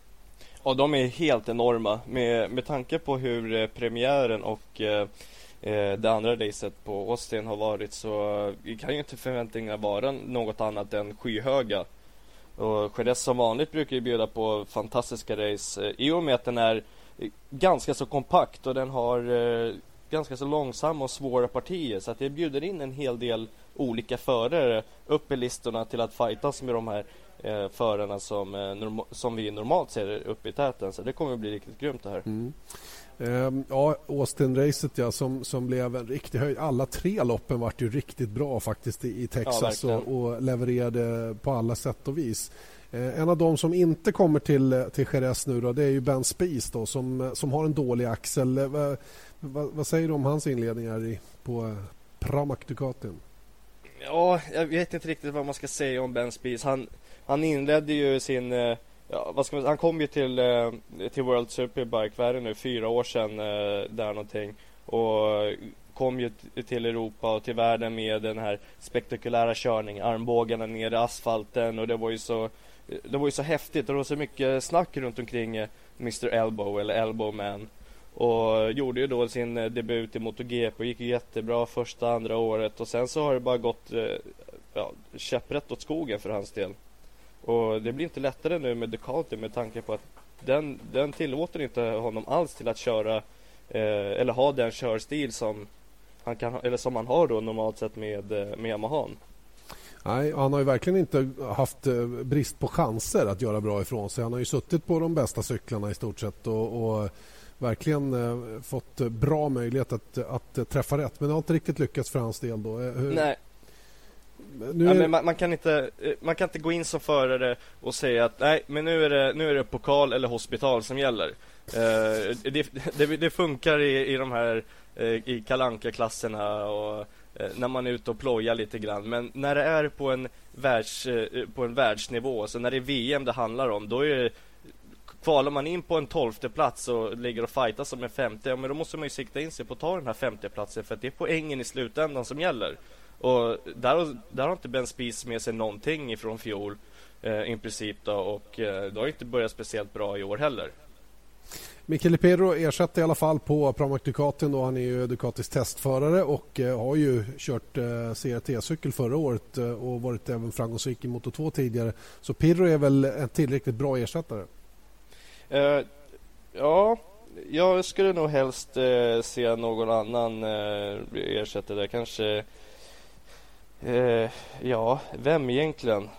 Speaker 3: Ja, de är helt enorma med, med tanke på hur eh, premiären och eh, eh, det andra racet på Austin har varit så eh, kan ju inte förväntningarna vara något annat än skyhöga. Och Jerez som vanligt brukar ju bjuda på fantastiska race eh, i och med att den är eh, ganska så kompakt och den har eh, ganska så långsamma och svåra partier så att det bjuder in en hel del olika förare upp i listorna till att fightas med de här eh, förarna som, eh, som vi normalt ser uppe i täten. Så det kommer att bli riktigt grymt det här. Mm.
Speaker 1: Ehm, ja, Austin-racet ja, som, som blev en riktig höjd. Alla tre loppen vart ju riktigt bra faktiskt i, i Texas ja, och, och, levererade på alla sätt och vis. Eh, en av de som inte kommer till, till Jerez nu då, det är ju Ben Spies då, som, som har en dålig axel. Eh, vad, vad, vad säger du om hans inledningar i, på Pramac Ducatin?
Speaker 3: Ja, jag vet inte riktigt vad man ska säga om Ben Spies. Han, han inledde ju sin eh, Ja, vad ska man, han kom ju till, eh, till World Superbike, vad är det nu, fyra år sedan eh, där någonting. Och kom ju till Europa och till världen med den här spektakulära körningen, armbågarna ner i asfalten och det var ju så det var ju så häftigt och det var så mycket snack runt omkring Mr Elbow eller Elbowman. Och gjorde ju då sin debut i MotoGP och gick jättebra första andra året och sen så har det bara gått ja, käpprätt åt skogen för hans del. Och det blir inte lättare nu med Ducati med tanke på att den, den tillåter inte honom alls till att köra eh, eller ha den körstil som han kan, eller som han har då normalt sett med, eh, med Yamaha.
Speaker 1: Nej, han har ju verkligen inte haft eh, brist på chanser att göra bra ifrån sig. Han har ju suttit på de bästa cyklarna i stort sett och, och verkligen eh, fått bra möjlighet att, att träffa rätt. Men det har inte riktigt lyckats för hans del. Då.
Speaker 3: Hur... Nej. Nu ja, man, man, kan inte, man kan inte gå in som förare och säga att nej, men nu är det, nu är det pokal eller hospital som gäller. Uh, det, det, det, funkar i, i de här Eh, i kalanka klasserna och eh, när man är ute och plojar lite grann. Men när det är på en, världs, eh, på en världsnivå, så när det är VM det handlar om, då är det Kvalar man in på en tolfte plats och ligger och fightas som en femte, ja, men då måste man ju sikta in sig på att ta den här femte platsen för att det är poängen i slutändan som gäller. Och där, där har inte Ben Spies med sig någonting ifrån fjol eh, i princip då och eh, det har inte börjat speciellt bra i år heller.
Speaker 1: Michele Pedro ersatte i alla fall på Pramac Ducatin. Då. Han är ju Ducatis testförare och eh, har ju kört eh, CRT-cykel förra året eh, och varit även framgångsrik i Moto 2 tidigare. Så Pedro är väl en tillräckligt bra ersättare?
Speaker 3: Uh, ja, jag skulle nog helst uh, se någon annan uh, ersätta där. Kanske... Uh, ja, vem egentligen?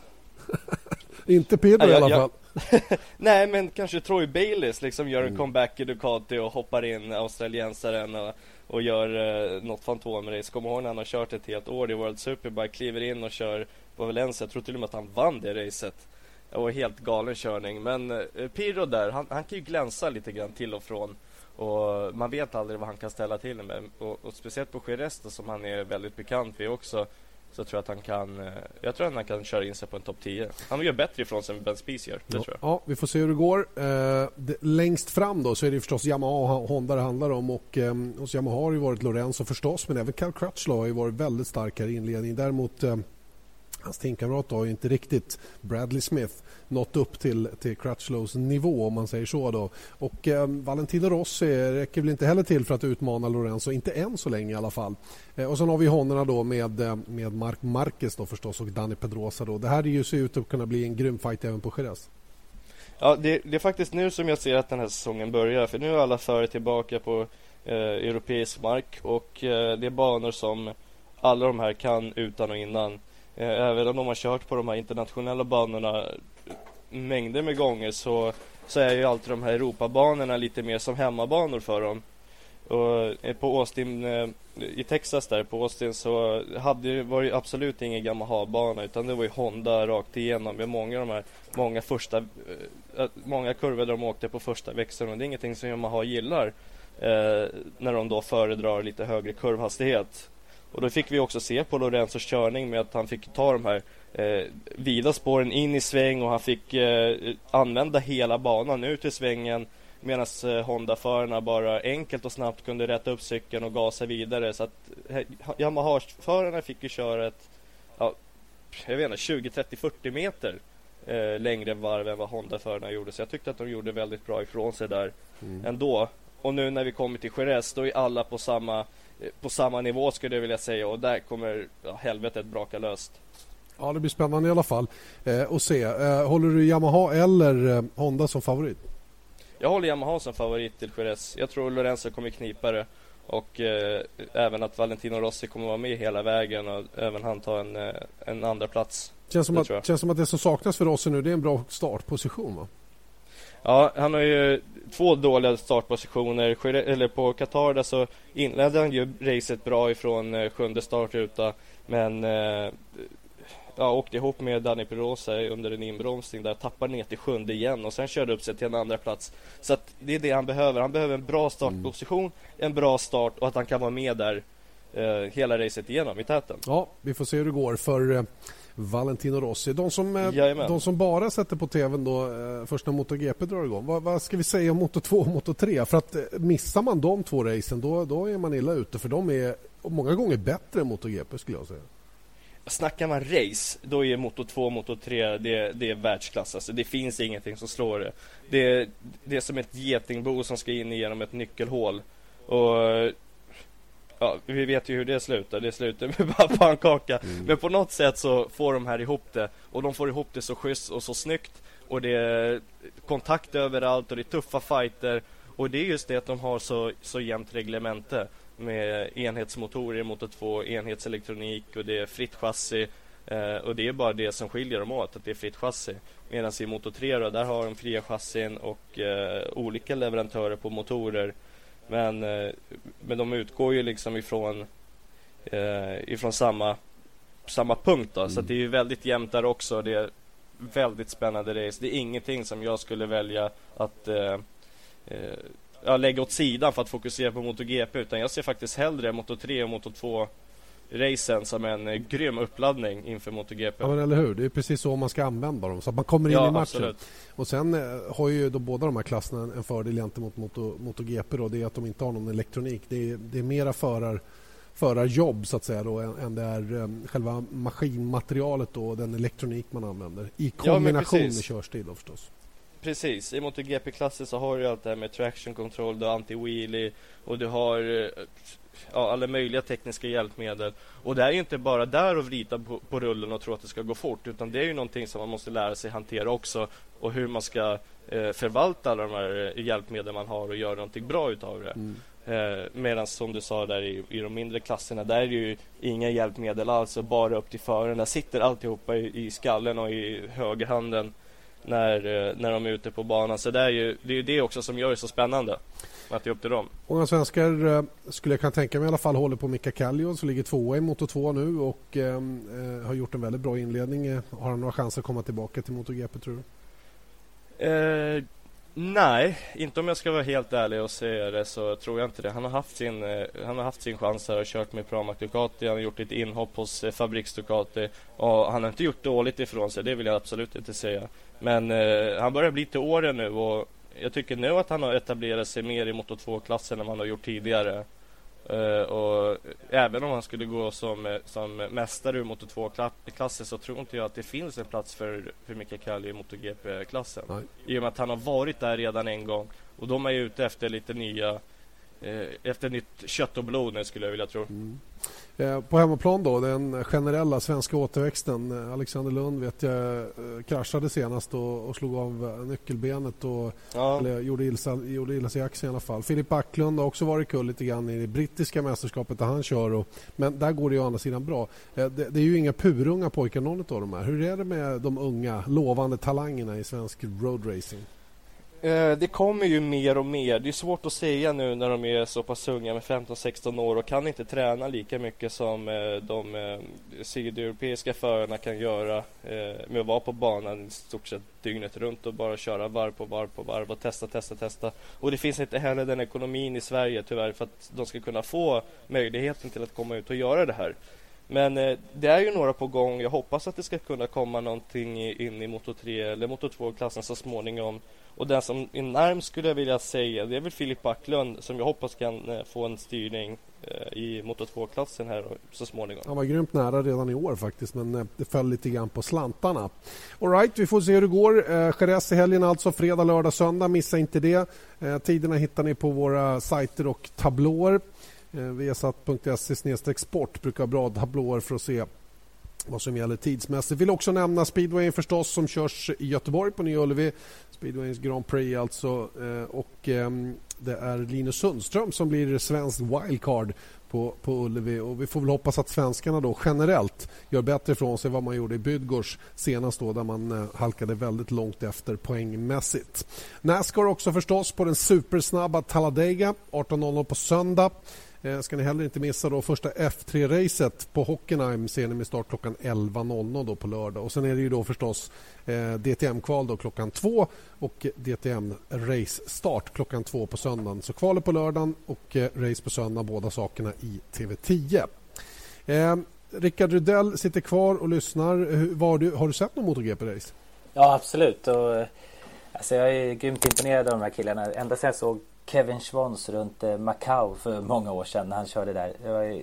Speaker 1: Inte Pedro i alla fall.
Speaker 3: Nej men kanske Troy Bayliss liksom gör en mm. comeback i Ducati och hoppar in australiensaren och, och gör uh, något fantomrace. Kommer ihåg när han har kört ett helt år i World Superbike, kliver in och kör på Valencia. Jag tror till och med att han vann det racet. Var helt galen körning. Men uh, Pirro där, han, han kan ju glänsa lite grann till och från. Och man vet aldrig vad han kan ställa till med. Och, och speciellt på Jerez som han är väldigt bekant vid också så tror jag att han kan eh, Jag tror att han kan köra in sig på en topp 10 Han gör bättre ifrån sig än Ben Spies gör, det ja, tror jag.
Speaker 1: Ja, vi får se hur det går. Eh, Längst fram då så är det förstås Yamaha och Honda det handlar om och eh, hos Yamaha har det varit Lorenzo förstås men även Cal Crutchlow har ju varit väldigt stark här i inledningen. Däremot eh, Hans teamkamrat har ju inte riktigt Bradley Smith nått upp till, till Crutchlows nivå om man säger så. Då. Och eh, Valentino Rossi räcker väl inte heller till för att utmana Lorenzo, inte än så länge i alla fall. Eh, och sen har vi honorna då med, eh, med Mark Marquez då förstås och Dani Pedrosa. Då. Det här ju ser ut att kunna bli en grym fight även på Jerez.
Speaker 3: Ja, det, det, är faktiskt nu som jag ser att den här säsongen börjar. För nu är alla före tillbaka på eh, europeisk mark och eh, det är banor som alla de här kan utan och innan. Eh, även om de har kört på de här internationella banorna mängder med gånger så, så är ju alltid de här Europabanorna lite mer som hemmabanor för dem. Och eh, på Austin, eh, i Texas där på Austin så hade, var det absolut ingen Yamaha-bana utan det var ju Honda rakt igenom med många de här, många första, eh, många kurvor där de åkte på första växeln och det är ingenting som Yamaha gillar eh, när de då föredrar lite högre kurvhastighet. Och då fick vi också se på Lorenzos körning med att han fick ta de här eh, vida spåren in i sväng och han fick eh, använda hela banan ut i svängen medan eh, Honda-förarna bara enkelt och snabbt kunde rätta upp cykeln och gasa vidare. Så att Yamaha-förarna fick ju köra ett ja, jag vet inte, 20, 30, 40 meter eh, längre varv än vad Honda-förarna gjorde. Så jag tyckte att de gjorde väldigt bra ifrån sig där mm. ändå. Och nu när vi kommer till Jerez då är alla på samma på samma nivå skulle jag vilja säga och där kommer ja, helvetet braka löst.
Speaker 1: Ja, det blir spännande i alla fall eh, att se. Eh, håller du Yamaha eller eh, Honda som favorit?
Speaker 3: Jag håller Yamaha som favorit till Jerez. Jag tror Lorenzo kommer knipa det och eh, även att Valentino Rossi kommer vara med hela vägen och även han tar en, eh, en andra plats.
Speaker 1: Känns som, att, känns som att det som saknas för Rossi nu det är en bra startposition va?
Speaker 3: Ja, han har ju två dåliga startpositioner. Eller på Qatar där så inledde han ju racet bra ifrån eh, sjunde startruta. Men eh, ja, åkte ihop med Danny Perosa under en inbromsning där, tappar ner till sjunde igen och sen körde upp sig till en andra plats. Så att det är det han behöver. Han behöver en bra startposition, mm. en bra start och att han kan vara med där eh, hela racet igenom i täten.
Speaker 1: Ja, vi får se hur det går för eh, Valentino Rossi. De som, eh, de som bara sätter på tvn då eh, först när MotoGP drar igång. Vad, vad ska vi säga om Moto 2 och Moto 3? För att eh, missar man de två racen då, då är man illa ute för de är många gånger bättre än MotoGP skulle jag säga.
Speaker 3: Snackar man race, då är Moto 2 och Moto 3 det, det är världsklass. Alltså, det finns ingenting som slår det. Det, det är som ett getingbo som ska in genom ett nyckelhål. Och ja, vi vet ju hur det slutar. Det slutar med bara pannkaka. Mm. Men på något sätt så får de här ihop det. Och de får ihop det så schysst och så snyggt. Och det är kontakt överallt och det är tuffa fighter. Och det är just det att de har så, så jämnt reglemente. Med enhetsmotorer i motor 2, enhetselektronik och det är fritt chassi. Eh, och det är bara det som skiljer dem åt, att det är fritt chassi. Medan i motor 3 då, där har de fria chassin och eh, olika leverantörer på motorer. Men, eh, men de utgår ju liksom ifrån, eh, ifrån samma, samma punkt då. Mm. Så det är ju väldigt jämnt där också. Det är väldigt spännande race. Det är ingenting som jag skulle välja att eh, ja, lägga åt sidan för att fokusera på MotoGP. Utan jag ser faktiskt hellre Moto 3 och Moto 2 racen som en eh, grym uppladdning inför MotoGP.
Speaker 1: Ja men eller hur, det är precis så man ska använda dem så att man kommer in ja, i matchen. Absolut. Och sen eh, har ju då båda de här klasserna en fördel gentemot Moto, MotoGP då, det är att de inte har någon elektronik. Det är, det är mera förar förarjobb så att säga då, än det är um, själva maskinmaterialet och den elektronik man använder i kombination ja, med körstil då förstås.
Speaker 3: Precis, i MotoGP-klassen så har du allt det här med traction control, du har anti-wheelie och du har eh, ja, alla möjliga tekniska hjälpmedel. Och det är ju inte bara där att vrida på, på rullen och tro att det ska gå fort utan det är ju någonting som man måste lära sig hantera också och hur man ska eh, förvalta alla de här eh, hjälpmedel man har och göra någonting bra utav det. Mm. Eh, Medan som du sa där i, i de mindre klasserna där är det ju inga hjälpmedel alls bara upp till föraren. Där sitter alltihopa i, i skallen och i högerhanden när, eh, när de är ute på banan. Så det är ju det, är det också som gör det så spännande. Att det är upp till dem.
Speaker 1: Många svenskar eh, skulle jag kunna tänka mig i alla fall håller på Mika Kallio som ligger tvåa i Moto 2 nu och eh, eh, har gjort en väldigt bra inledning. Har han några chanser att komma tillbaka till MotoGP tror
Speaker 3: du? Eh, nej, inte om jag ska vara helt ärlig och säga det så tror jag inte det. Han har haft sin, eh, han har haft sin chans här och kört med Pramac Ducati. Han har gjort ett inhopp hos eh, Fabriks Ducati och han har inte gjort dåligt ifrån sig. Det vill jag absolut inte säga. Men eh, han börjar bli till åren nu och jag tycker nu att han har etablerat sig mer i Moto 2-klassen än vad han har gjort tidigare. Uh, och även om han skulle gå som, som mästare ur Moto 2-klassen så tror inte jag att det finns en plats för, för Mika Kallio i MotoGP-klassen. I och med att han har varit där redan en gång. Och de är ute efter lite nya efter nytt kött och blod nu skulle jag vilja tro. Mm.
Speaker 1: Eh, på hemmaplan då, den generella svenska återväxten. Eh, Alexander Lund vet jag kraschade senast och, och slog av nyckelbenet och ja. eller, gjorde, illa, gjorde illa sig i axeln i alla fall. Filip Backlund har också varit kull lite grann i det brittiska mästerskapet där han kör. Och, men där går det ju å andra sidan bra. Det, det är ju inga purunga pojkar någon av de här. Hur är det med de unga lovande talangerna i svensk roadracing?
Speaker 3: Eh, det kommer ju mer och mer. Det är svårt att säga nu när de är så pass unga med 15-16 år och kan inte träna lika mycket som eh, de eh, sydeuropeiska förarna kan göra med att vara på banan i stort sett dygnet runt och bara köra varv på varv på varv och testa, testa, testa. Och det finns inte heller den ekonomin i Sverige tyvärr för att de ska kunna få möjligheten till att komma ut och göra det här. Men eh, det är ju några på gång. Jag hoppas att det ska kunna komma någonting in i Moto 3 eller Moto 2-klassen så småningom. Och den som är närmst skulle jag vilja säga det är väl Filip Backlund som jag hoppas kan eh, få en styrning eh, i Moto 2-klassen här så småningom.
Speaker 1: Han var grymt nära redan i år faktiskt men eh, det föll lite grann på slantarna. Alright, vi får se hur det går. Eh, Jerez i helgen alltså, fredag, lördag, söndag. Missa inte det. Eh, tiderna hittar ni på våra sajter och tablåer. Eh, Viasat.se sport brukar ha bra tablåer för att se vad som gäller tidsmässigt. Vill också nämna speedwayen förstås som körs i Göteborg på Nya Ullevi. Speedwayens Grand Prix alltså. Eh, och ehm, det är Linus Sundström som blir svensk wildcard på, på Ullevi. Och vi får väl hoppas att svenskarna då generellt gör bättre ifrån sig vad man gjorde i Bydgårds senast då där man eh, halkade väldigt långt efter poängmässigt. Nascar också förstås på den supersnabba Talladega 18.00 på söndag. Eh, ska ni heller inte missa då första F3-racet på Hockenheim ser ni med start klockan 11.00 då på lördag. Och sen är det ju då förstås eh, DTM-kval då klockan 2 och DTM-race-start klockan 2 på söndagen. Så kvalet på lördagen och eh, race på söndag, båda sakerna i TV10. Eh, Rickard Rydell sitter kvar och lyssnar. Var du, har du sett någon MotoGP-race?
Speaker 2: Ja, absolut. Och, eh, alltså, jag är grymt imponerad av de här killarna. Ända sedan jag såg Kevin Schwans runt eh, Macau för många år sedan när han körde där. Det var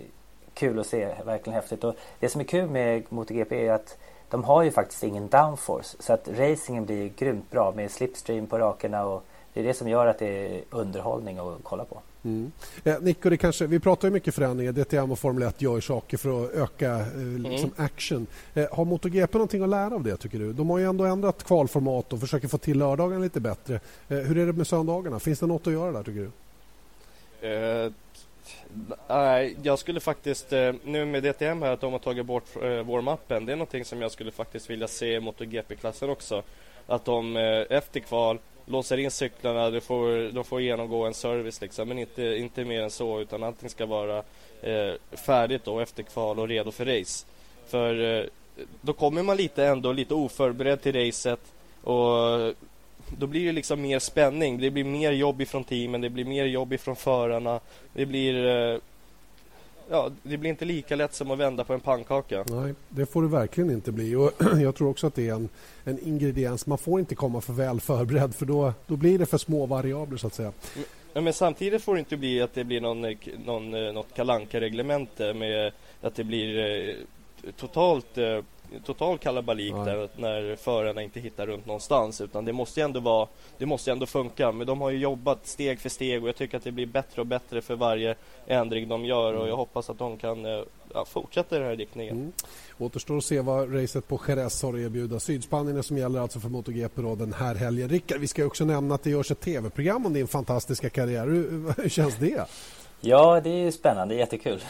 Speaker 2: kul att se, verkligen häftigt. Och det som är kul med MotoGP är att de har ju faktiskt ingen downforce. Så att racingen blir grymt bra med slipstream på rakerna och det är det som gör att det är underhållning att kolla på.
Speaker 1: Mm. Eh, Nico, det kanske, vi pratar ju mycket förändringar. DTM och Formel 1 gör saker för att öka eh, mm. liksom mm. action. Eh, har MotoGP någonting att lära av det tycker du? De har ju ändå ändrat kvalformat och försöker få till lördagarna lite bättre. Eh, hur är det med söndagarna? Finns det något att göra där tycker du?
Speaker 3: Uh, nej, jag skulle faktiskt, uh, nu med DTM här att de har tagit bort uh, warm-upen, det är någonting som jag skulle faktiskt vilja se i MotoGP-klassen också. Att de efter kval låser in cyklarna, de får, de får genomgå en service liksom, men inte, inte mer än så utan allting ska vara eh, färdigt då efter kval och redo för race. För eh, då kommer man lite ändå lite oförberedd till racet och då blir det liksom mer spänning. Det blir mer jobb ifrån teamen, det blir mer jobb ifrån förarna. Det blir eh, ja, det blir inte lika lätt som att vända på en pannkaka.
Speaker 1: Nej, det får det verkligen inte bli. Och jag tror också att det är en, en ingrediens. Man får inte komma för väl förberedd för då, då blir det för små variabler så att säga.
Speaker 3: Men, men samtidigt får det inte bli att det blir någon, någon, något kalanka reglemente med att det blir eh, totalt eh, total kalabalik ja. där när förarna inte hittar runt någonstans utan det måste ändå vara det måste ändå funka men de har ju jobbat steg för steg och jag tycker att det blir bättre och bättre för varje ändring de gör och mm. jag hoppas att de kan eh, ja, fortsätta i den här riktningen. Mm.
Speaker 1: Återstår att se vad racet på Jerez har att erbjuda. Sydspanien som gäller alltså för MotoGP då den här helgen. Rickard, vi ska också nämna att det görs ett tv-program om din fantastiska karriär. Hur, hur känns det?
Speaker 2: Ja, det är ju spännande, jättekul.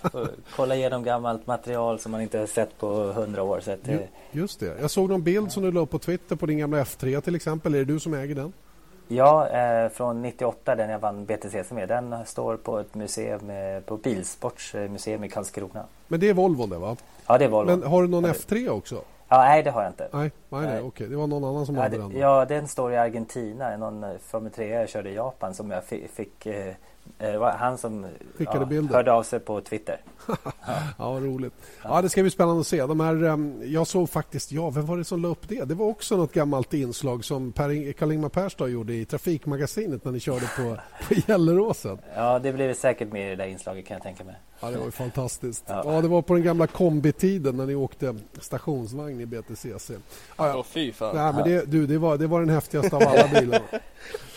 Speaker 2: Kolla igenom gammalt material som man inte har sett på hundra år. Så att,
Speaker 1: Just det. Jag såg någon bild som du la upp på Twitter på din gamla F3 till exempel. Är det du som äger den?
Speaker 2: Ja, eh, från 98, den jag vann BTCC med. Den står på ett museum, eh, på Bilsports eh, museum i Karlskrona.
Speaker 1: Men det är Volvo det va?
Speaker 2: Ja, det är Volvo.
Speaker 1: Men har du någon F3 också?
Speaker 2: Ja, nej, det har jag inte.
Speaker 1: Nej, nej, nej. okej. Det var någon annan som
Speaker 2: ja,
Speaker 1: hade
Speaker 2: det,
Speaker 1: den.
Speaker 2: Ja, den står i Argentina. Någon Formel 3 jag körde i Japan som jag fick, fick Eh, det var han som
Speaker 1: ja,
Speaker 2: hörde av sig på Twitter.
Speaker 1: ja, roligt. Ja, det ska bli spännande att se. De här, ehm, jag såg faktiskt, ja, vem var det som la upp det? Det var också något gammalt inslag som Karl-Ingmar Persson gjorde i Trafikmagasinet när ni körde på, på Gelleråsen.
Speaker 2: Ja, det blev säkert med i det där inslaget kan jag tänka mig.
Speaker 1: Ja, det var ju fantastiskt. Ja, ja det var på den gamla kombitiden när ni åkte stationsvagn i BTCC. Ja,
Speaker 3: ja. Oh, fy fan.
Speaker 1: Nej, men det, du, det, var, det var den häftigaste av alla bilarna.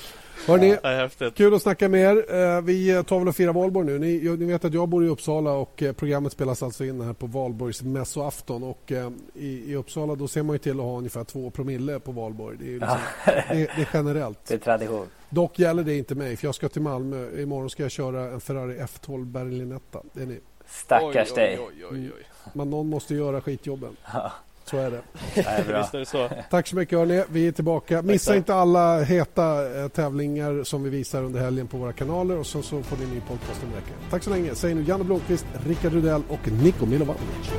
Speaker 1: Hörrni, ja, kul att snacka med er. Eh, vi tar väl och firar valborg nu. Ni, ni, vet att jag bor i Uppsala och eh, programmet spelas alltså in här på valborgs mässoafton. Och eh, i, i, Uppsala då ser man ju till att ha ungefär två promille på valborg. Det är, liksom, ja. det, det, är generellt.
Speaker 2: Det är tradition.
Speaker 1: Dock gäller det inte mig för jag ska till Malmö. Imorgon ska jag köra en Ferrari F12 Berlinetta. Det är ni.
Speaker 2: Stackars dig.
Speaker 1: Mm. Men någon måste göra skitjobben. Ja. Så är det.
Speaker 2: Visst är det
Speaker 3: så.
Speaker 1: Tack så mycket hörni. Vi är tillbaka. Missa inte alla heta eh, tävlingar som vi visar under helgen på våra kanaler och så, så får ni en ny podcast om veckan. Tack så länge. Säger nu Janne Blomqvist, Rickard Rudell och Niko Milovanovic.